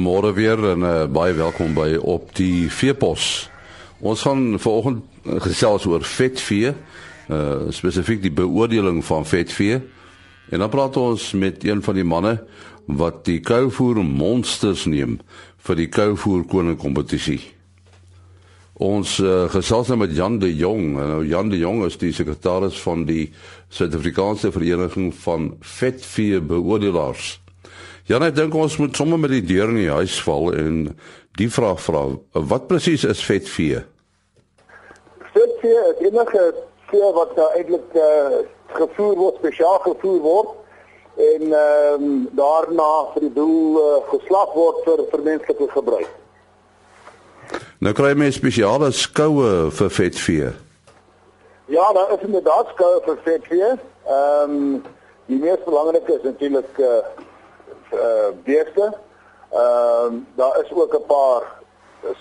Goeiemôre weer en uh, baie welkom by op die veepos. Ons gaan vanoggend gesels oor vetvee, uh spesifiek die beoordeling van vetvee. En dan praat ons met een van die manne wat die kouvoer monsters neem vir die kouvoer koning kompetisie. Ons uh, gesels nou met Jan de Jong. Nou Jan de Jong is die sekretaris van die Suid-Afrikaanse Vereniging van Vetvee Beoordelaars. Jan, ek dink ons moet sommer met die deur in die huis val en die vraag vra, wat presies is vetvee? Vetvee is enige vee wat nou eintlik uh, gevoer word, spesiaal gevoer word en ehm um, daarna vir die doel uh, geslag word vir vir menslike gebruik. Nou kry jy spesiale skoue vir vetvee. Ja, daar is inderdaad skoue vir vetvee. Ehm um, die mees belangrike is natuurlik eh uh, beeste. Ehm um, daar is ook 'n paar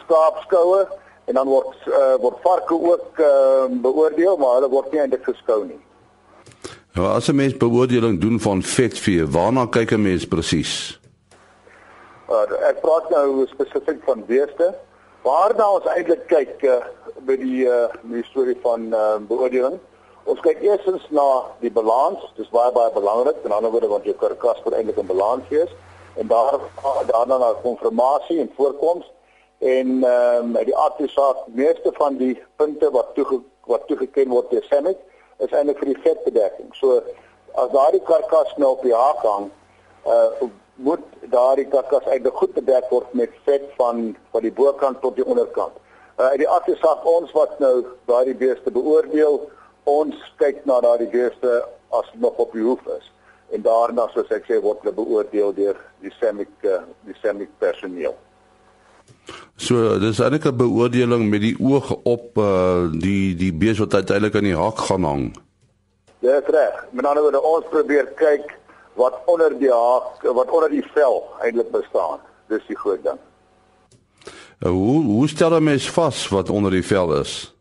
skaapskoue en dan word uh, word varke ook ehm uh, beoordeel, maar hulle word nie eintlik geskou nie. Nou as 'n mens beoordeling doen van vetvee, waarna kyk 'n mens presies? Uh, ek praat nou spesifiek van beeste. Waarna ons eintlik kyk uh, by die uh, die storie van uh, beoordeling. Ons kyk eerstens na die balans, dis baie baie belangrik. In ander woorde want jou karkas moet eintlik in balans wees en daar daarna na konfirmasie en voorkoms en ehm um, die artisaak meeste van die punte wat toe wat toegeken word deur SEMIC is eintlik vir die vetbedekking. So as daardie karkas nou op die haak hang, uh moet daardie karkas eintlik goed bedek word met vet van van die bokant tot die onderkant. Uh die artesak ons wat nou daardie beeste beoordeel, ons kyk na daardie beeste as nog op die hoof is. En daarna soos ek sê word hulle beoordeel deur die semik uh, die semik personeel. So dis eintlik 'n beoordeling met die oog op uh die die beeste wat uiteindelik aan die hak gaan hang. Dis reg. Met ander woorde ons probeer kyk wat onder die haak wat onder die vel eintlik bestaan. Dis die groot ding. Uh, hoe hoe stel jy mens vas wat onder die vel is?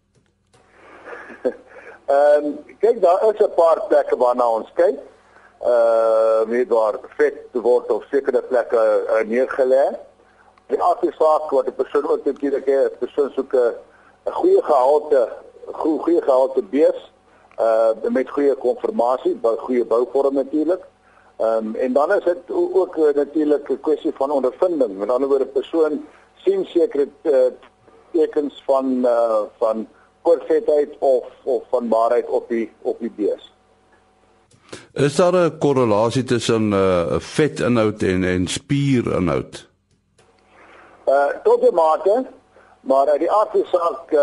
Ehm um, kyk daar is 'n paar plekke waarna ons kyk. Uh met waar vet word op sekere plekke uh, neergelê. Die artefaak wat die persoon ook het, die persoon soek 'n goeie gehalte, goeie goeie gehalte bees uh met goeie konformasie, goeie bouvorm natuurlik. Ehm um, en dan is dit ook uh, natuurlik 'n kwessie van ondervinding. Met ander woorde, 'n persoon sien sekere uh, tekens van uh, van kortvetheid of of van waarheid op die op die bees. Is daar 'n korrelasie tussen 'n uh, vetinhoud en en spierinhoud? Uh tot 'n mate, maar uit die aard van die saak 'n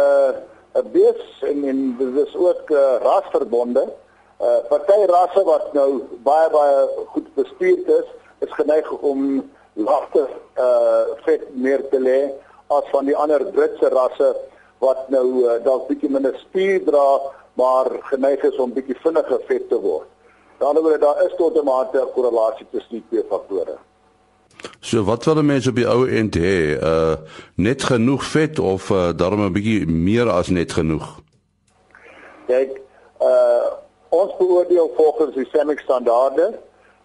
uh, bees en en dis ook uh, rasverbonde. Uh party rasse wat nou baie baie goed bestuurd is, is geneig om lagte uh vet meer te lê as van die ander Britse rasse wat nou uh, dalk bietjie minder spier dra, maar geneig is om bietjie vinniger vet te word. Daaroor daar is tot 'n mate 'n korrelasie tussen die twee faktore. So wat wil mense op die ou end hê? Uh net genoeg vet of uh, daarom 'n bietjie meer as net genoeg? Kyk, uh Ons beoordeel volgens die SEMIC standaarde.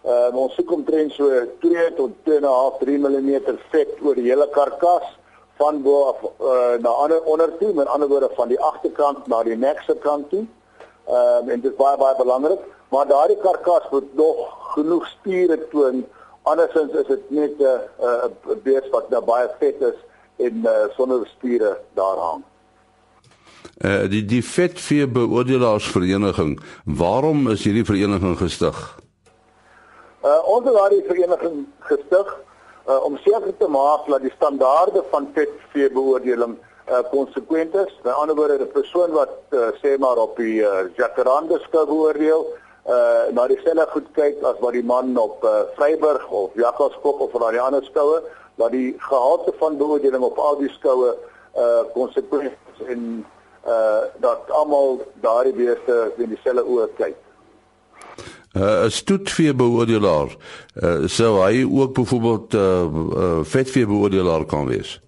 Uh, ons soek omtrent so 2 tot 2.5 3 mm vet oor die hele karkas van bo af uh, na ander onder toe, met ander woorde van die agterkant na die nekse kant toe. Ehm uh, en dit is baie baie belangrik, maar daardie karkas moet nog genoeg spiere toon. Andersins is dit net 'n uh, 'n uh, bees wat nou baie vet is en uh, sonder spiere daar hang. Uh, die die vetvee beoordelaarsvereniging. Waarom is hierdie vereniging gestig? Uh ons het daardie vereniging gestig uh om seker te maak dat die standaarde van vetvee beoordeling uh konsekwent is. By ander woorde, 'n persoon wat uh, sê maar op die uh, Jacaranda skou beoordeel, uh na dieselfde goed kyk as wat die man op uh, Vryburg of Jakkalskop of van die ander skoue, dat die gehalte van beoordeling op al die skoue uh konsekwent en uh dat almal daardie beeste in dieselfde oë kyk. Uh 'n stoetvee beoordelaar uh sou hy ook byvoorbeeld uh, uh vetvee beoordelaar kan wees.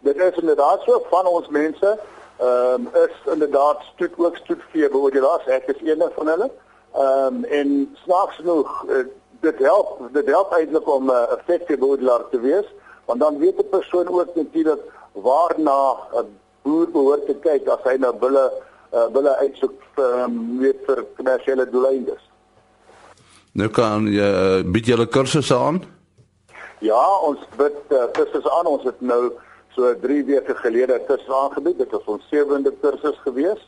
Dit is inderdaad so van ons mense ehm um, is inderdaad stoet ook stoetvee beoordelaars. Ek is een van hulle. Ehm um, en snaaks genoeg uh, dit help dit help eintlik om 'n uh, effektiewe boerdelaar te wees want dan weet 'n persoon ook natuurlik waarna 'n boer behoort te kyk as hy nou bulle uh, bulle uitsoek um, weet vir kommersiële doeleindes. Nou kan jy uh, bied julle kursusse aan? Ja, ons bied uh, kursusse aan. Ons het nou so 3 weke gelede kursusse aangebied. Dit was ons sewende kursus gewees.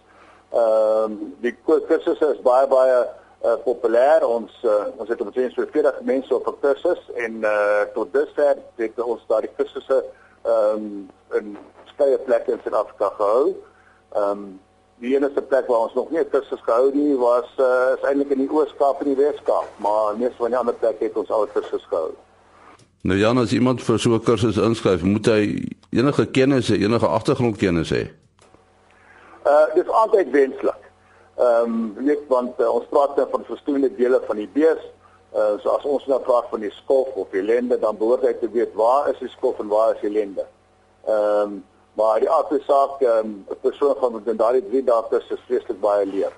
Ehm um, die kursusse is baie baie uh, populêr. Ons uh, ons het omtrent so 40 mense op 'n kursus en uh, tot dusver het ons daardie kursusse ehm um, in verskeie plekke in Suid-Afrika gehou. Ehm um, die enigste plek waar ons nog nie 'n kursus gehou nie was uh, is eintlik in die Oos-Kaap en die Wes-Kaap, maar meeste van die ander plekke het ons al kursusse gehou. Nou ja, as iemand vir so 'n kursus inskryf, moet hy enige kennis, enige agtergrondkennis hê. Uh dis altyd wenslik. Ehm um, weet want uh, ons praat dan van verskillende dele van die bees. Uh so as ons nou praat van die skof of die lende, dan behoort hy te weet waar is die skof en waar is die lende. Ehm um, maar die aardse saak ehm um, 'n persoon van met daardie drie dae is vreeslik baie leer.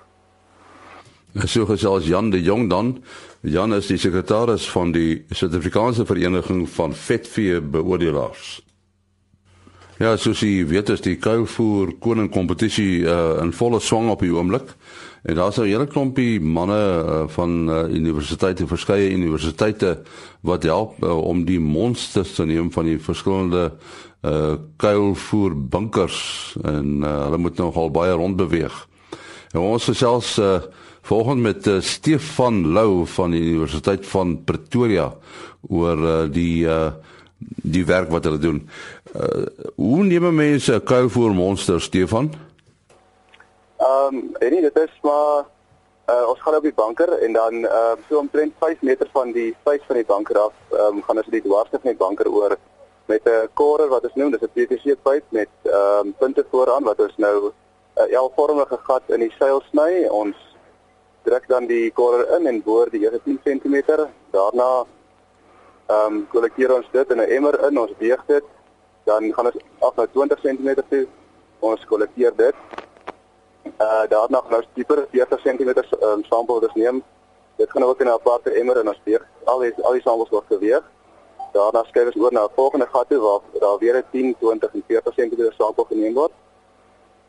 So gesels Jan de Jong dan. Jan is die sekretaris van die Suid-Afrikaanse Vereniging van Vetvee Beoordelaars. Ja, soos jy weet, is die kuilvoer koning kompetisie uh, in volle swang op die oomblik. En daar's 'n hele klompie manne uh, van uh, universiteite, verskeie universiteite wat help uh, om die monsters te neem van die verskillende uh kuilvoer bunkers en uh, hulle moet nogal baie rond beweeg. En ons gesels uh volgens met uh, Stefan Lou van die Universiteit van Pretoria oor uh, die uh die werk wat hulle doen. Uh, hoe neem mense 'n kuilvoer monster Stefan? Ehm, um, en dit is maar uh, ons gaan op die banker en dan uh, so omtrent 5 meter van die vuis van die banker af, ehm um, gaan ons die dwarste van die banker oor met 'n korer wat ons noem, dis 'n PVC pyp met ehm um, punte vooraan wat ons nou 'n uh, L-vormige gat in die seil sny. Ons druk dan die korer in en boor die eerste 10 cm. Daarna ehm um, kollekteer ons dit in 'n emmer in, ons weeg dit, dan gaan ons af na 20 cm toe. Ons kollekteer dit. Uh daarna gaan ons dieper 40 cm um, sampel dus neem. Dit gaan ook in 'n aparte emmer en ons weeg al die al die sampels word geweeg. Daarna skuif ons oor na 'n volgende gat toe waar daar weer 'n 10, 20 en 40 cm sampel geneem word.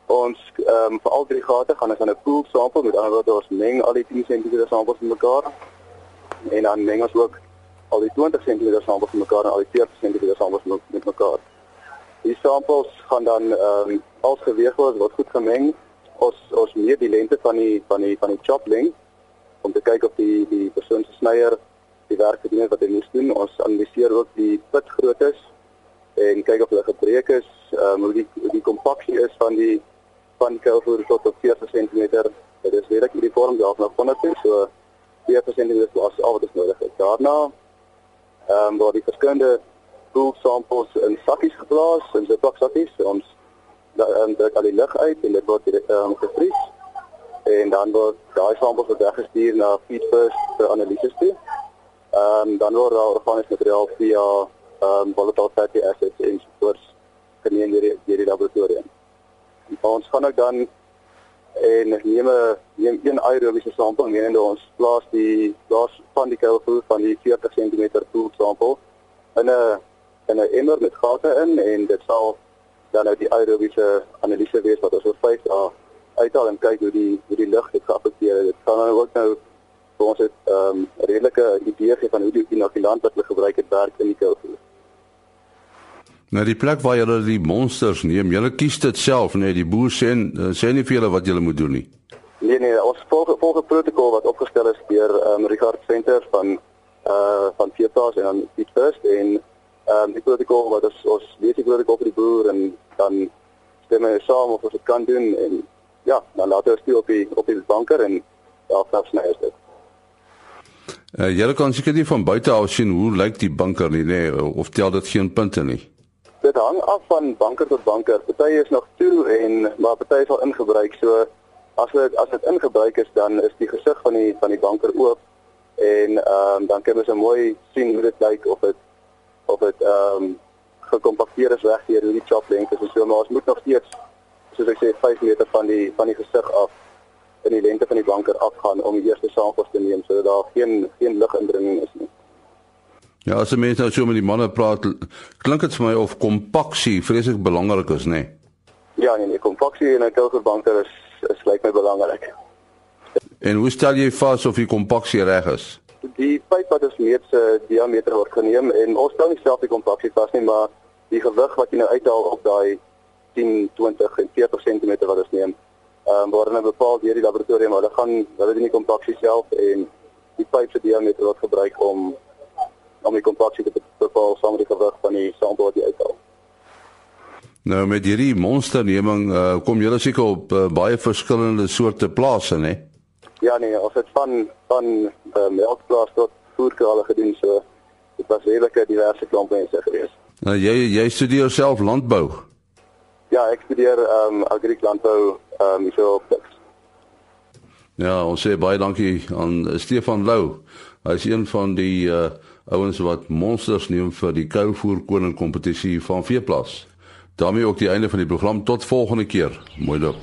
Ons ehm um, vir al drie gate gaan ons aan 'n pool sampel met ander woorde ons meng al die 10 cm sampels met mekaar. En dan meng ons ook al die 20 cm sampels met mekaar en al die 40 cm sampels met, mekaar. Die samples gaan dan ehm um, als geweeg word, word goed gemeng. Ons ons meet die lengte van die van die van die chop length om te kyk of die die persoon se snyer die werk gedoen wat hy moes doen. Ons analiseer ook die pit groottes en kyk of hulle gebreek is, ehm um, hoe die die kompaksie is van die van die kuilvoer tot op 40 cm. Dit is redelik uniform daar vanaf 100 so 40 cm is al wat nodig het. Daarna ehm um, waar die verskillende pool samples in sakkies geplaas in ziploc sakkies ons dan um, druk al die lug uit en dit word ehm um, gevries en dan word daai samples weggestuur na Feedfirst vir analises toe. Ehm um, dan word daar organiese materiaal via ehm um, volatile fatty acids en soorts geneem deur die, die laboratorium. Ons gaan ook dan en neem 'n neem een aerobiese sampel en ons plaas die plaas van die kuilvoer van die 40 cm pool sampel in 'n in 'n emmer met gate in en dit sal dan nou die aerobiese analise wees wat ons oor 5 dae uithaal en kyk hoe die hoe die lug dit geaffekteer het. Dit gaan nou ook nou vir ons 'n um, redelike idee gee van hoe die inokulant wat hulle gebruik het werk in die kuilvoer. Nou die plek waar julle die monsters neem, julle kies dit self, nee, die boer sê sê nie vir julle wat julle moet doen nie. Nee nee, ons volg volg 'n protokol wat opgestel is deur um, Richard Center van uh van Viertas en dan Piet First en ehm um, die protokol wat ons ons weet die protokol vir die boer en dan stem ons saam of ons dit kan doen en ja, dan laat ons dit op die op die banker en daar vanaf sny is dit. Uh, julle kan seker nie van buite af sien hoe lyk die banker nie, nee, of tel dit geen punte nie. Dit hang af van banker tot banker. Party is nog toe en maar party is al ingebruik. So as dit as dit ingebruik is, dan is die gesig van die van die banker oop en ehm um, dan kan ons mooi sien hoe dit lyk of dit of dit ehm um, gekompakteer is reg hier hoe die chop lengte is. So maar ons moet nog steeds soos ek sê 5 meter van die van die gesig af in die lengte van die banker afgaan om die eerste samples te neem sodat daar geen geen lugindringing is nie. Ja, as mense nou so met die manne praat, klink dit vir my of kompaksie vreeslik belangrik is, nê? Nee? Ja, nee, nee, kompaksie in 'n koelbanker is is lyk my belangrik. En hoe stel jy vas of die kompaksie reg is? Die pyp wat ons meet se diameter word geneem en ons stel nie self die kompaksie vas nie, maar die gewig wat jy nou uithaal op daai 10, 20 en 40 cm wat ons neem, ehm um, word nou bepaal deur die laboratorium, hulle gaan hulle doen die kompaksie self en die pyp se diameter word gebruik om om die kompaksie te bepaal saam met die gewig van die wat jy uithaal. Nou met hierdie monsterneming uh, kom julle seker op uh, baie verskillende soorte plase, né? Ja nee, ons het van van uh, melkplaas tot voerkrale gedoen so dit was redelike diverse klompe mense gewees. Nou jy jy studeer self landbou. Ja, ek studeer ehm um, agrikultuur ehm um, so op Ja, ons sê baie dankie aan Stefan Lou. Hy is een van die uh, ouens wat monsters neem vir die kouvoer koning kompetisie van Veeplaas. daarmee ook die einde van die program tot volgende keer. Mooi loop.